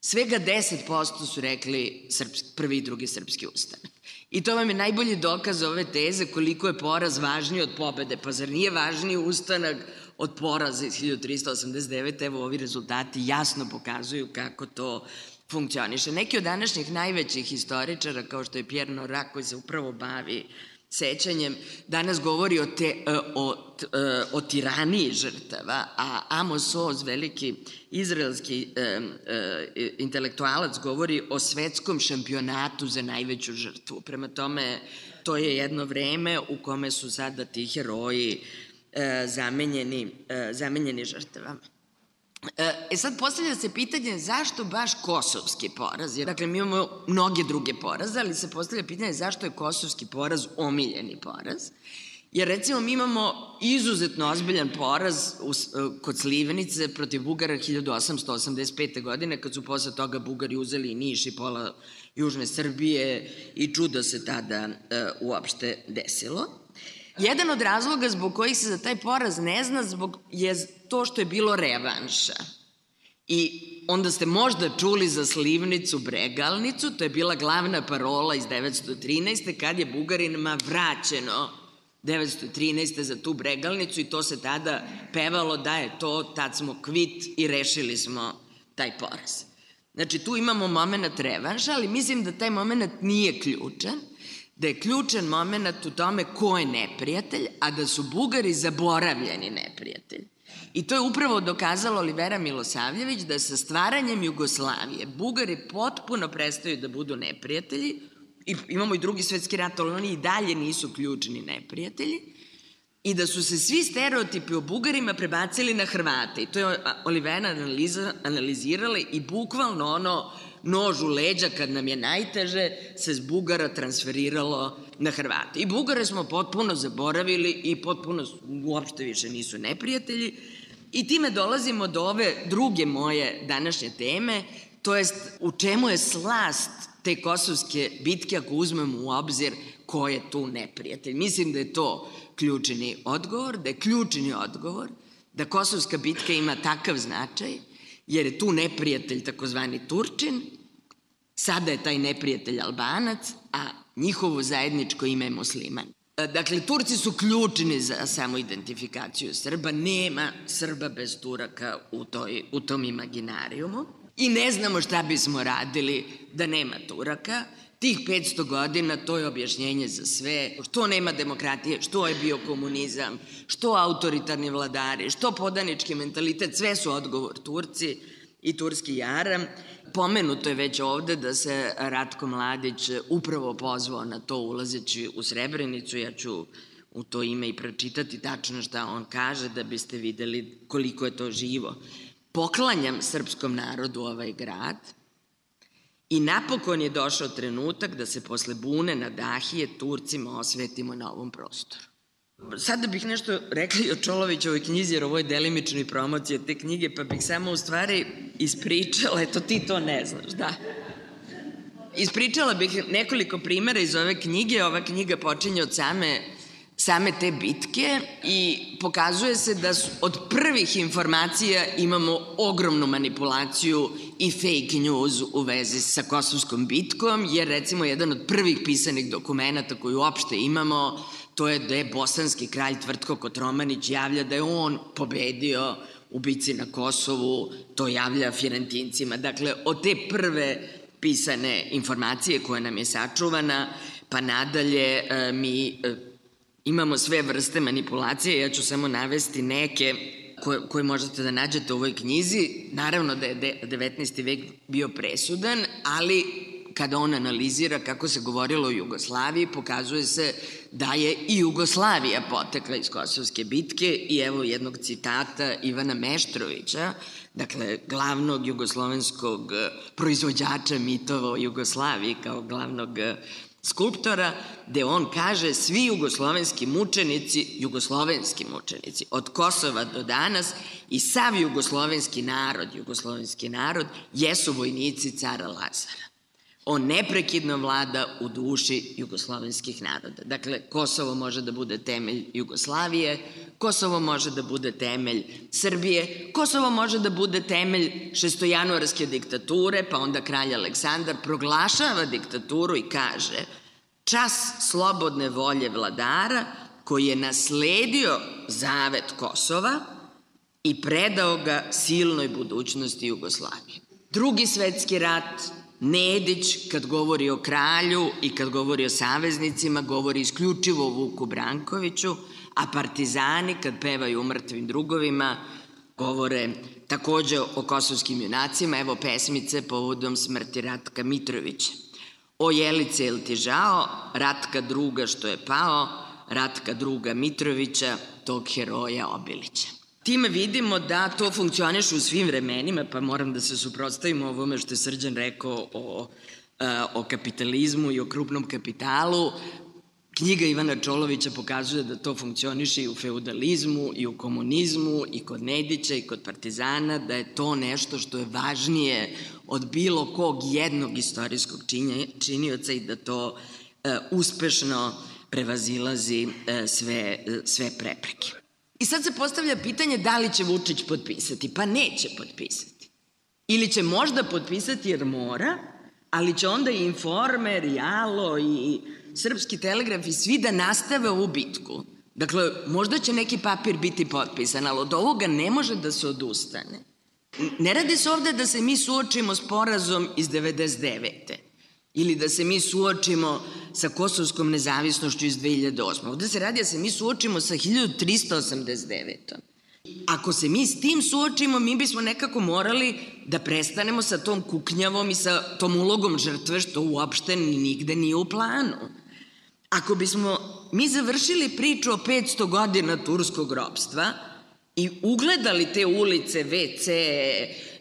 Svega 10% su rekli srpski, prvi i drugi srpski ustanak. I to vam je najbolji dokaz ove teze koliko je poraz važniji od pobede. Pa zar nije važniji ustanak od poraza iz 1389? Evo ovi rezultati jasno pokazuju kako to funkcioniše. Neki od današnjih najvećih historičara, kao što je Pierre Nora, koji se upravo bavi sećanjem, danas govori o, te, e, o, e, o tiraniji žrtava, a Amos Oz, veliki izraelski e, e, intelektualac, govori o svetskom šampionatu za najveću žrtvu. Prema tome, to je jedno vreme u kome su sada ti heroji zamenjeni, e, zamenjeni žrtvama. E sad postavlja se pitanje zašto baš kosovski poraz? Dakle, mi imamo mnoge druge poraze, ali se postavlja pitanje zašto je kosovski poraz omiljeni poraz. Jer recimo mi imamo izuzetno ozbiljan poraz e, kod Slivenice protiv Bugara 1885. godine kad su posle toga Bugari uzeli Niš i pola Južne Srbije i čudo se tada e, uopšte desilo. Jedan od razloga zbog kojih se za taj poraz ne zna zbog, je to što je bilo revanša. I onda ste možda čuli za slivnicu Bregalnicu, to je bila glavna parola iz 913. kad je Bugarinima vraćeno 913. za tu Bregalnicu i to se tada pevalo da je to, tad smo kvit i rešili smo taj poraz. Znači tu imamo moment revanša, ali mislim da taj moment nije ključan, da je ključan moment u tome ko je neprijatelj, a da su Bugari zaboravljeni neprijatelj. I to je upravo dokazalo Olivera Milosavljević da sa stvaranjem Jugoslavije Bugari potpuno prestaju da budu neprijatelji, i imamo i drugi svetski rat, ali oni i dalje nisu ključni neprijatelji, i da su se svi stereotipi o Bugarima prebacili na Hrvate. I to je Olivera analiza, analizirala i bukvalno ono nož u leđa kad nam je najteže se s Bugara transferiralo na Hrvate. I Bugare smo potpuno zaboravili i potpuno uopšte više nisu neprijatelji. I time dolazimo do ove druge moje današnje teme, to jest u čemu je slast te kosovske bitke ako uzmemo u obzir ko je tu neprijatelj. Mislim da je to ključni odgovor, da je ključni odgovor da kosovska bitka ima takav značaj jer je tu neprijatelj takozvani Turčin, sada je taj neprijatelj Albanac, a njihovo zajedničko ime je musliman. Dakle, Turci su ključni za samoidentifikaciju Srba. Nema Srba bez Turaka u, toj, u tom imaginarijumu. I ne znamo šta bismo radili da nema Turaka. Tih 500 godina to je objašnjenje za sve. Što nema demokratije, što je bio komunizam, što autoritarni vladari, što podanički mentalitet, sve su odgovor Turci i turski jaram. Pomenuto je već ovde da se Ratko Mladić upravo pozvao na to ulazeći u Srebrenicu. Ja ću u to ime i pročitati tačno šta on kaže da biste videli koliko je to živo. Poklanjam srpskom narodu ovaj grad i napokon je došao trenutak da se posle bune na Dahije Turcima osvetimo na ovom prostoru. Sada bih nešto rekla i o Čolovićovoj knjizi, jer ovo je delimično promocija te knjige, pa bih samo u stvari ispričala, eto ti to ne znaš, da. Ispričala bih nekoliko primera iz ove knjige, ova knjiga počinje od same same te bitke i pokazuje se da su, od prvih informacija imamo ogromnu manipulaciju i fake news u vezi sa Kosovskom bitkom, jer recimo jedan od prvih pisanih dokumenta koju uopšte imamo to je da je bosanski kralj Tvrtko Kotromanić javlja da je on pobedio u bici na Kosovu, to javlja Firentincima. Dakle, od te prve pisane informacije koja nam je sačuvana, pa nadalje e, mi e, imamo sve vrste manipulacije, ja ću samo navesti neke koje, koje možete da nađete u ovoj knjizi. Naravno da je 19. vek bio presudan, ali kada on analizira kako se govorilo o Jugoslaviji, pokazuje se da je i Jugoslavija potekla iz Kosovske bitke i evo jednog citata Ivana Meštrovića, dakle glavnog jugoslovenskog proizvođača mitova o Jugoslaviji kao glavnog skulptora, gde on kaže svi jugoslovenski mučenici, jugoslovenski mučenici, od Kosova do danas i sav jugoslovenski narod, jugoslovenski narod, jesu vojnici cara Lazara. On neprekidno vlada u duši jugoslovenskih naroda. Dakle, Kosovo može da bude temelj Jugoslavije, Kosovo može da bude temelj Srbije, Kosovo može da bude temelj šestojanuarske diktature, pa onda kralj Aleksandar proglašava diktaturu i kaže čas slobodne volje vladara koji je nasledio zavet Kosova i predao ga silnoj budućnosti Jugoslavije. Drugi svetski rat Nedić, kad govori o kralju i kad govori o saveznicima, govori isključivo o Vuku Brankoviću, a partizani, kad pevaju o mrtvim drugovima, govore takođe o kosovskim junacima, evo pesmice povodom smrti Ratka Mitrovića. O Jelice, jel ti žao, Ratka druga što je pao, Ratka druga Mitrovića, tog heroja Obilića. Time vidimo da to funkcioniše u svim vremenima, pa moram da se suprotstavim ovome što je Srđan rekao o, e, o kapitalizmu i o krupnom kapitalu. Knjiga Ivana Čolovića pokazuje da to funkcioniše i u feudalizmu, i u komunizmu, i kod Nedića, i kod partizana, da je to nešto što je važnije od bilo kog jednog istorijskog činioca i da to e, uspešno prevazilazi e, sve, sve prepreke. I sad se postavlja pitanje da li će Vučić potpisati. Pa neće potpisati. Ili će možda potpisati jer mora, ali će onda i Informer, i Alo, i Srpski telegraf i svi da nastave ovu bitku. Dakle, možda će neki papir biti potpisan, ali od ovoga ne može da se odustane. Ne radi se ovde da se mi suočimo s porazom iz 99 ili da se mi suočimo sa kosovskom nezavisnošću iz 2008. Ovde se radi da se mi suočimo sa 1389. Ako se mi s tim suočimo, mi bismo nekako morali da prestanemo sa tom kuknjavom i sa tom ulogom žrtve, što uopšte nigde nije u planu. Ako bismo mi završili priču o 500 godina turskog robstva i ugledali te ulice, WC,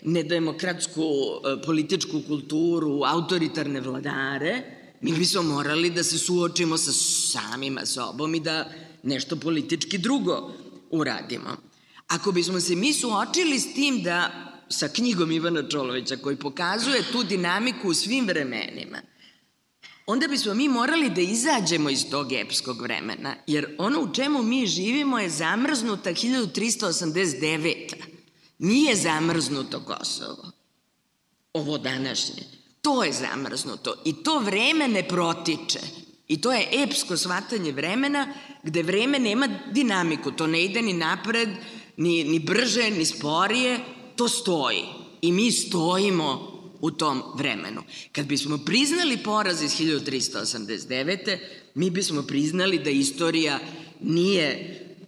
nedemokratsku e, političku kulturu, autoritarne vladare, mi bismo morali da se suočimo sa samima sobom i da nešto politički drugo uradimo. Ako bismo se mi suočili s tim da sa knjigom Ivana Čolovića koji pokazuje tu dinamiku u svim vremenima, onda bismo mi morali da izađemo iz tog epskog vremena, jer ono u čemu mi živimo je zamrznuta 1389. Nije zamrznuto Kosovo. Ovo današnje. To je zamrznuto. I to vreme ne protiče. I to je epsko shvatanje vremena gde vreme nema dinamiku. To ne ide ni napred, ni, ni brže, ni sporije. To stoji. I mi stojimo u tom vremenu. Kad bismo priznali poraz iz 1389. mi bismo priznali da istorija nije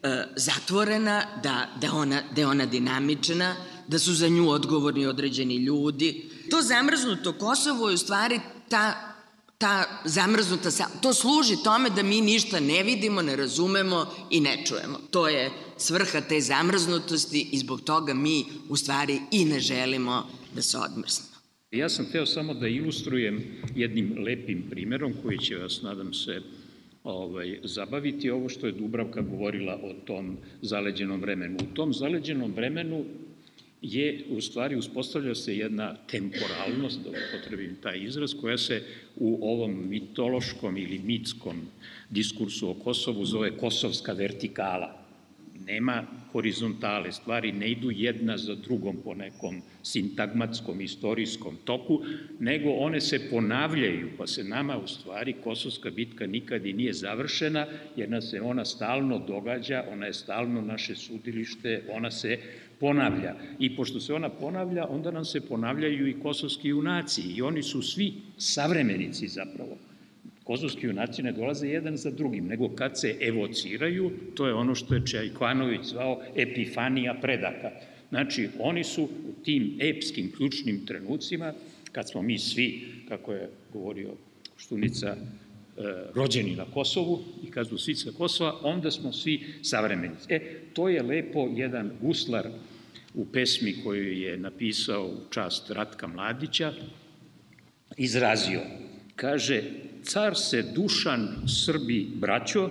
e, zatvorena, da, da, ona, da je ona dinamična, da su za nju odgovorni određeni ljudi. To zamrznuto Kosovo je u stvari ta, ta zamrznuta, to služi tome da mi ništa ne vidimo, ne razumemo i ne čujemo. To je svrha te zamrznutosti i zbog toga mi u stvari i ne želimo da se odmrsne. Ja sam teo samo da ilustrujem jednim lepim primerom koji će vas, nadam se, ovaj, zabaviti ovo što je Dubravka govorila o tom zaleđenom vremenu. U tom zaleđenom vremenu je u stvari uspostavlja se jedna temporalnost, da upotrebim taj izraz, koja se u ovom mitološkom ili mitskom diskursu o Kosovu zove kosovska vertikala. Nema horizontale, stvari ne idu jedna za drugom po nekom sintagmatskom, istorijskom toku, nego one se ponavljaju, pa se nama u stvari Kosovska bitka nikad i nije završena, jer nas se ona stalno događa, ona je stalno naše sudilište, ona se ponavlja. I pošto se ona ponavlja, onda nam se ponavljaju i kosovski junaci i oni su svi savremenici zapravo. Kosovski junaci ne dolaze jedan za drugim, nego kad se evociraju, to je ono što je Čajkvanović zvao epifanija predaka. Znači, oni su u tim epskim ključnim trenucima, kad smo mi svi, kako je govorio Štunica, e, rođeni na Kosovu i kad smo svi sa Kosova, onda smo svi savremenici. E, to je lepo jedan guslar u pesmi koju je napisao čast Ratka Mladića, izrazio. Kaže, car se Dušan Srbi braćo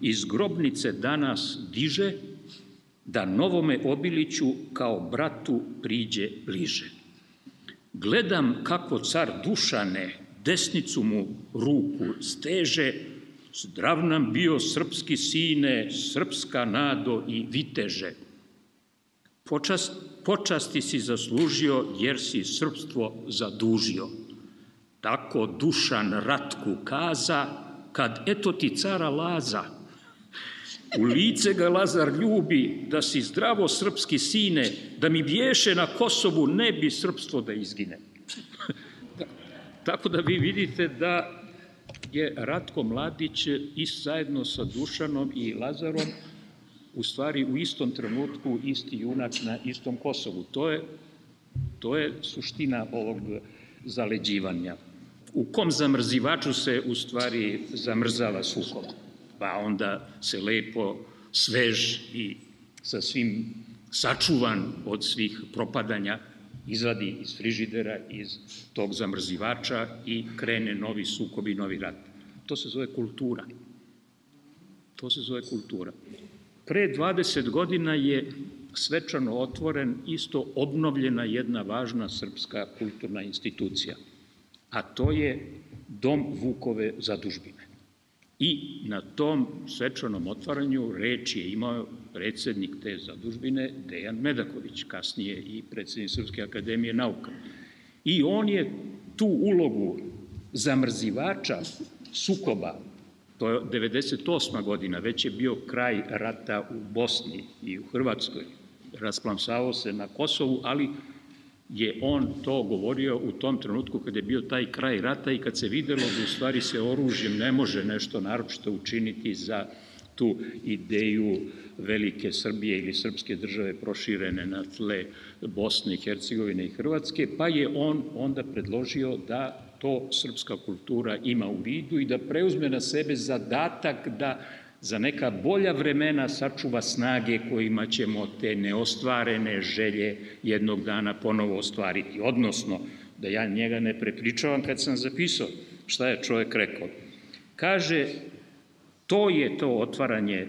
iz grobnice danas diže, da novome Obiliću kao bratu priđe bliže. Gledam kako car Dušane desnicu mu ruku steže, zdrav nam bio srpski sine, srpska nado i viteže. Počast, počasti si zaslužio jer si srpstvo zadužio. Tako Dušan Ratku kaza, kad eto ti cara Laza, u lice ga Lazar ljubi, da si zdravo srpski sine, da mi bješe na Kosovu, ne bi srpstvo da izgine. Tako da vi vidite da je Ratko Mladić i zajedno sa Dušanom i Lazarom u stvari u istom trenutku isti junak na istom Kosovu. To je, to je suština ovog zaleđivanja. U kom zamrzivaču se u stvari zamrzava sukob? Pa onda se lepo svež i sa svim sačuvan od svih propadanja izvadi iz frižidera, iz tog zamrzivača i krene novi sukob i novi rat. To se zove kultura. To se zove kultura. Pre 20 godina je svečano otvoren isto obnovljena jedna važna srpska kulturna institucija, a to je Dom Vukove zadužbine. I na tom svečanom otvaranju reč je imao predsednik te zadužbine Dejan Medaković, kasnije i predsednik Srpske akademije nauka. I on je tu ulogu zamrzivača sukoba, to je 98. godina, već je bio kraj rata u Bosni i u Hrvatskoj, rasplamsavao se na Kosovu, ali je on to govorio u tom trenutku kad je bio taj kraj rata i kad se videlo da u stvari se oružjem ne može nešto naročito učiniti za tu ideju velike Srbije ili srpske države proširene na tle Bosne i Hercegovine i Hrvatske, pa je on onda predložio da to srpska kultura ima u vidu i da preuzme na sebe zadatak da za neka bolja vremena sačuva snage kojima ćemo te neostvarene želje jednog dana ponovo ostvariti. Odnosno, da ja njega ne prepričavam kad sam zapisao šta je čovjek rekao. Kaže, to je to otvaranje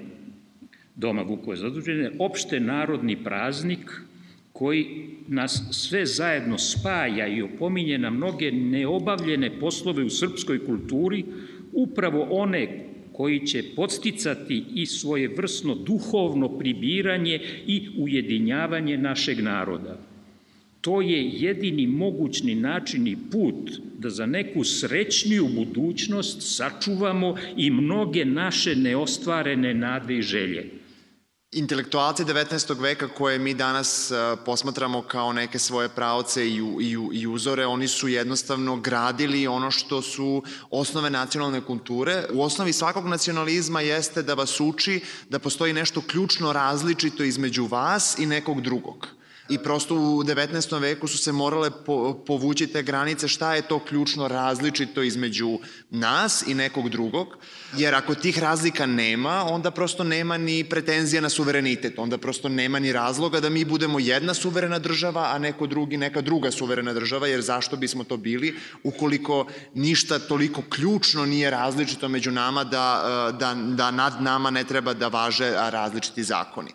Doma Vukove zadužene, opšte narodni praznik koji nas sve zajedno spaja i opominje na mnoge neobavljene poslove u srpskoj kulturi, upravo one koji će podsticati i svoje vrsno duhovno pribiranje i ujedinjavanje našeg naroda. To je jedini mogućni način i put da za neku srećniju budućnost sačuvamo i mnoge naše neostvarene nade i želje. Intelektualci 19. veka koje mi danas posmatramo kao neke svoje pravce i, i, i uzore, oni su jednostavno gradili ono što su osnove nacionalne kulture. U osnovi svakog nacionalizma jeste da vas uči da postoji nešto ključno različito između vas i nekog drugog i prosto u 19. veku su se morale po, povući te granice šta je to ključno različito između nas i nekog drugog, jer ako tih razlika nema, onda prosto nema ni pretenzija na suverenitet, onda prosto nema ni razloga da mi budemo jedna suverena država, a neko drugi, neka druga suverena država, jer zašto bismo to bili ukoliko ništa toliko ključno nije različito među nama da, da, da nad nama ne treba da važe različiti zakoni.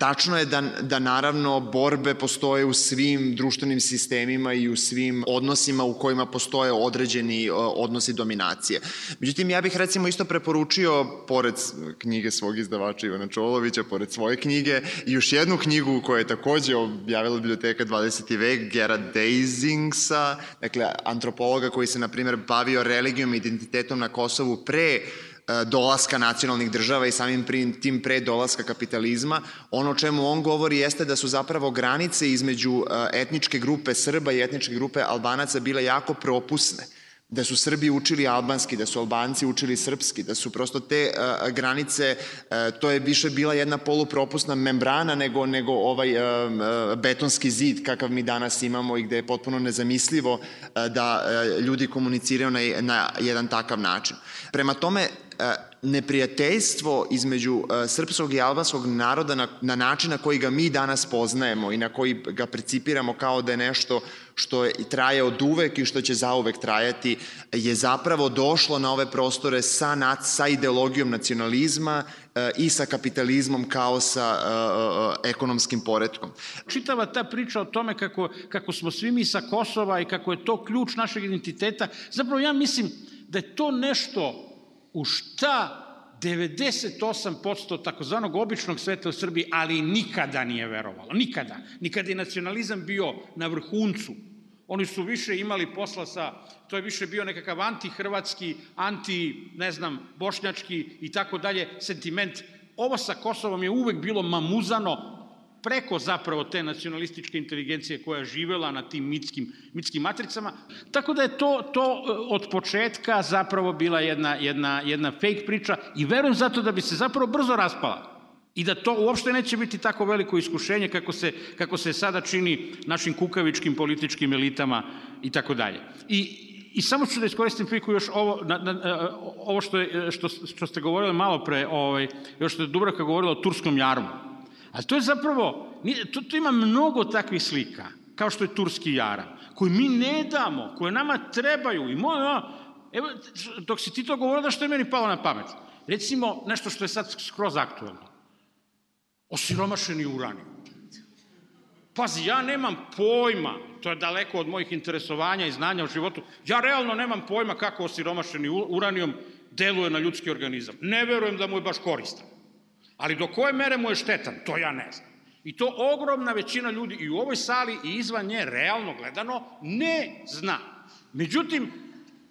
Tačno je da, da naravno borbe postoje u svim društvenim sistemima i u svim odnosima u kojima postoje određeni odnosi dominacije. Međutim, ja bih recimo isto preporučio, pored knjige svog izdavača Ivana Čolovića, pored svoje knjige, i još jednu knjigu koju je takođe objavila biblioteka 20. vek, Gera Deisingsa, dakle, antropologa koji se, na primjer, bavio religijom i identitetom na Kosovu pre E, dolaska nacionalnih država i samim tim pre dolaska kapitalizma. Ono čemu on govori jeste da su zapravo granice između e, etničke grupe Srba i etničke grupe Albanaca bile jako propusne da su Srbi učili albanski, da su Albanci učili srpski, da su prosto te uh, granice, to je više bila jedna polupropusna membrana nego, nego ovaj betonski zid kakav mi danas imamo i gde je potpuno nezamislivo da ljudi komuniciraju na, na jedan takav način. Prema tome, E, neprijateljstvo između e, srpskog i albanskog naroda na, na način na koji ga mi danas poznajemo i na koji ga precipiramo kao da je nešto što je, traje od uvek i što će zauvek trajati, je zapravo došlo na ove prostore sa, sa ideologijom nacionalizma e, i sa kapitalizmom kao sa ekonomskim poredkom. Čitava ta priča o tome kako, kako smo svi mi sa Kosova i kako je to ključ našeg identiteta, zapravo ja mislim da je to nešto u šta 98% takozvanog običnog sveta u Srbiji, ali nikada nije verovalo. Nikada. Nikada je nacionalizam bio na vrhuncu. Oni su više imali posla sa, to je više bio nekakav antihrvatski, anti, ne znam, bošnjački i tako dalje sentiment. Ovo sa Kosovom je uvek bilo mamuzano, preko zapravo te nacionalističke inteligencije koja je živela na tim mitskim, mitskim matricama. Tako da je to, to e, od početka zapravo bila jedna, jedna, jedna fake priča i verujem zato da bi se zapravo brzo raspala. I da to uopšte neće biti tako veliko iskušenje kako se, kako se sada čini našim kukavičkim političkim elitama i tako dalje. I, I samo ću da iskoristim priliku još ovo, na, na, e, ovo što, je, što, što ste govorili malo pre, ovaj, još što je Dubravka govorila o Turskom jarmu. Ali to je zapravo, to, to ima mnogo takvih slika, kao što je Turski jara, koji mi ne damo, koje nama trebaju. I moj, evo, dok si ti to govorio, da što je meni palo na pamet. Recimo, nešto što je sad skroz aktualno. Osiromašeni uranijum. Pazi, ja nemam pojma, to je daleko od mojih interesovanja i znanja u životu, ja realno nemam pojma kako osiromašeni uranijum deluje na ljudski organizam. Ne verujem da mu je baš koristan. Ali do koje mere mu je štetan, to ja ne znam. I to ogromna većina ljudi i u ovoj sali i izvan nje, realno gledano, ne zna. Međutim,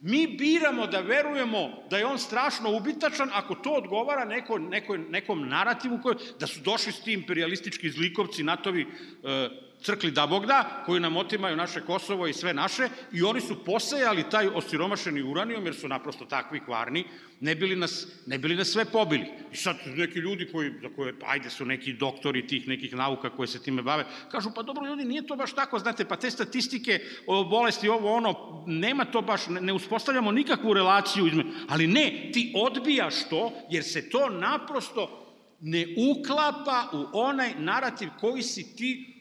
mi biramo da verujemo da je on strašno ubitačan ako to odgovara neko, neko, nekom narativu koji, da su došli s ti imperialistički zlikovci, natovi, e, crkli da Bog da, koji nam otimaju naše Kosovo i sve naše, i oni su posejali taj osiromašeni uranijom, jer su naprosto takvi kvarni, ne bili nas, ne bili nas sve pobili. I sad neki ljudi koji, za koje, ajde su neki doktori tih nekih nauka koje se time bave, kažu, pa dobro ljudi, nije to baš tako, znate, pa te statistike o bolesti, ovo ono, nema to baš, ne, ne uspostavljamo nikakvu relaciju izme, ali ne, ti odbijaš to, jer se to naprosto ne uklapa u onaj narativ koji si ti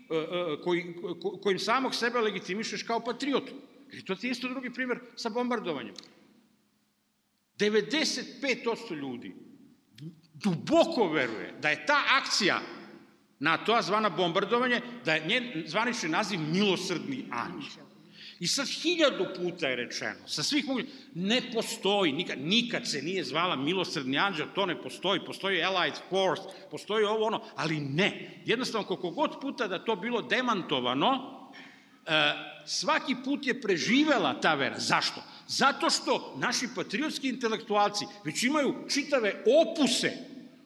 koji, kojim samog sebe legitimišeš kao patriotu. I to ti je isto drugi primer sa bombardovanjem. 95% ljudi duboko veruje da je ta akcija NATO-a zvana bombardovanje, da je njen zvanični naziv milosrdni anđel. I sad hiljadu puta je rečeno, sa svih mogućih, ne postoji, nikad, nikad se nije zvala milosrdni anđel, to ne postoji, postoji Allied Force, postoji ovo ono, ali ne. Jednostavno, koliko god puta da to bilo demantovano, e, svaki put je preživela ta vera. Zašto? Zato što naši patriotski intelektualci već imaju čitave opuse,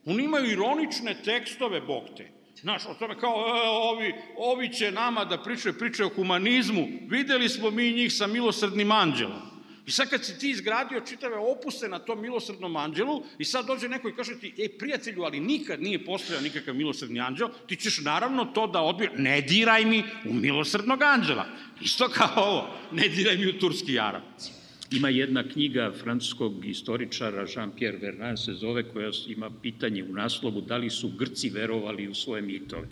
oni imaju ironične tekstove, bog te, Znaš, o tome kao, e, ovi, ovi će nama da pričaju priče o humanizmu. Videli smo mi njih sa milosrdnim anđelom. I sad kad si ti izgradio čitave opuse na tom milosrdnom anđelu i sad dođe neko i kaže ti, e, prijatelju, ali nikad nije postojao nikakav milosrdni anđel, ti ćeš naravno to da odbije. Ne diraj mi u milosrdnog anđela. Isto kao ovo, ne diraj mi u turski jarac. Ima jedna knjiga francuskog istoričara Jean-Pierre Vernant se zove koja ima pitanje u naslovu da li su Grci verovali u svoje mitove.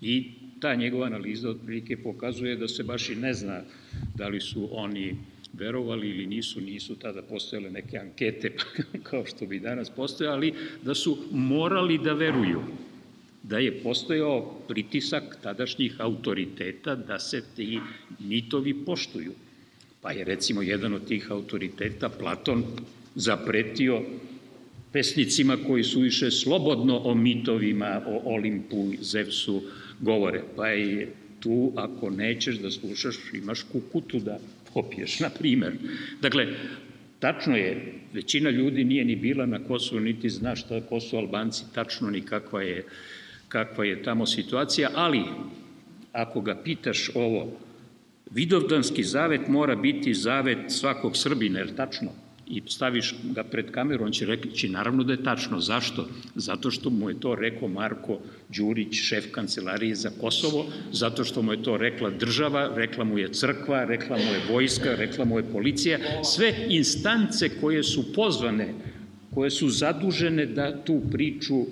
I ta njegova analiza otprilike pokazuje da se baš i ne zna da li su oni verovali ili nisu, nisu tada postojale neke ankete kao što bi danas postojali, da su morali da veruju da je postojao pritisak tadašnjih autoriteta da se ti mitovi poštuju. Pa je recimo jedan od tih autoriteta, Platon, zapretio pesnicima koji su više slobodno o mitovima, o Olimpu, Zevsu govore. Pa je tu, ako nećeš da slušaš, imaš kukutu da popiješ, na primer. Dakle, tačno je, većina ljudi nije ni bila na Kosovu, niti zna šta ko su Albanci, tačno ni kakva je, kakva je tamo situacija, ali ako ga pitaš ovo, Vidovdanski zavet mora biti zavet svakog Srbina, je tačno? I staviš ga pred kameru, on će reći naravno da je tačno. Zašto? Zato što mu je to rekao Marko Đurić, šef kancelarije za Kosovo, zato što mu je to rekla država, rekla mu je crkva, rekla mu je vojska, rekla mu je policija, sve instance koje su pozvane, koje su zadužene da tu priču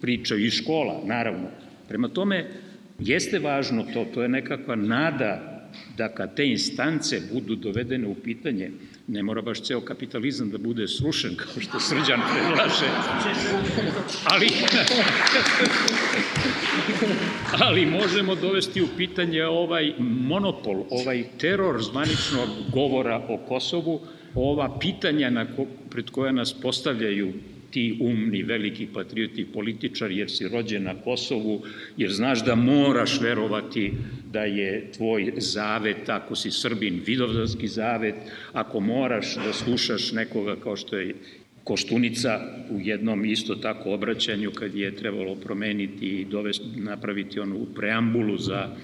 pričaju i škola, naravno. Prema tome, jeste važno to, to je nekakva nada da kad te instance budu dovedene u pitanje, ne mora baš ceo kapitalizam da bude srušen, kao što Srđan predlaže, ali, ali možemo dovesti u pitanje ovaj monopol, ovaj teror zvaničnog govora o Kosovu, ova pitanja na ko, pred koja nas postavljaju ti umni, veliki patrioti političari, jer si rođen na Kosovu, jer znaš da moraš verovati da je tvoj zavet, ako si Srbin, vidovdanski zavet, ako moraš da slušaš nekoga kao što je Koštunica u jednom isto tako obraćanju kad je trebalo promeniti i dovesti, napraviti onu preambulu za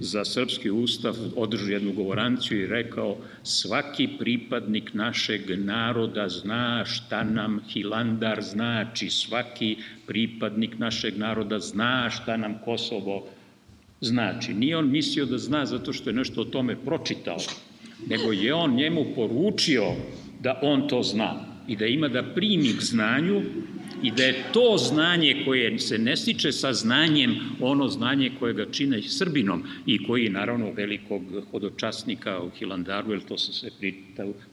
za srpski ustav održao jednu govoranciju i rekao svaki pripadnik našeg naroda zna šta nam Hilandar znači, svaki pripadnik našeg naroda zna šta nam Kosovo znači. Nije on mislio da zna zato što je nešto o tome pročitao, nego je on njemu poručio da on to zna i da ima da primi k znanju i da je to znanje koje se ne stiče sa znanjem ono znanje koje ga čine Srbinom i koji naravno velikog hodočasnika u Hilandaru, jer to se sve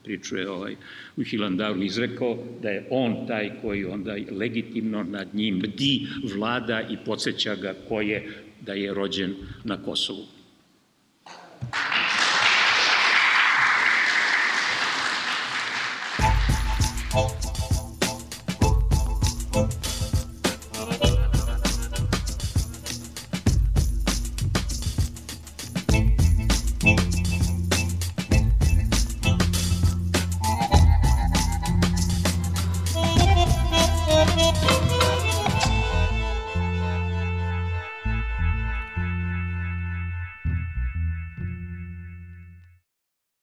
pričuje ovaj, u Hilandaru izrekao, da je on taj koji onda legitimno nad njim bdi, vlada i podsjeća ga ko je da je rođen na Kosovu.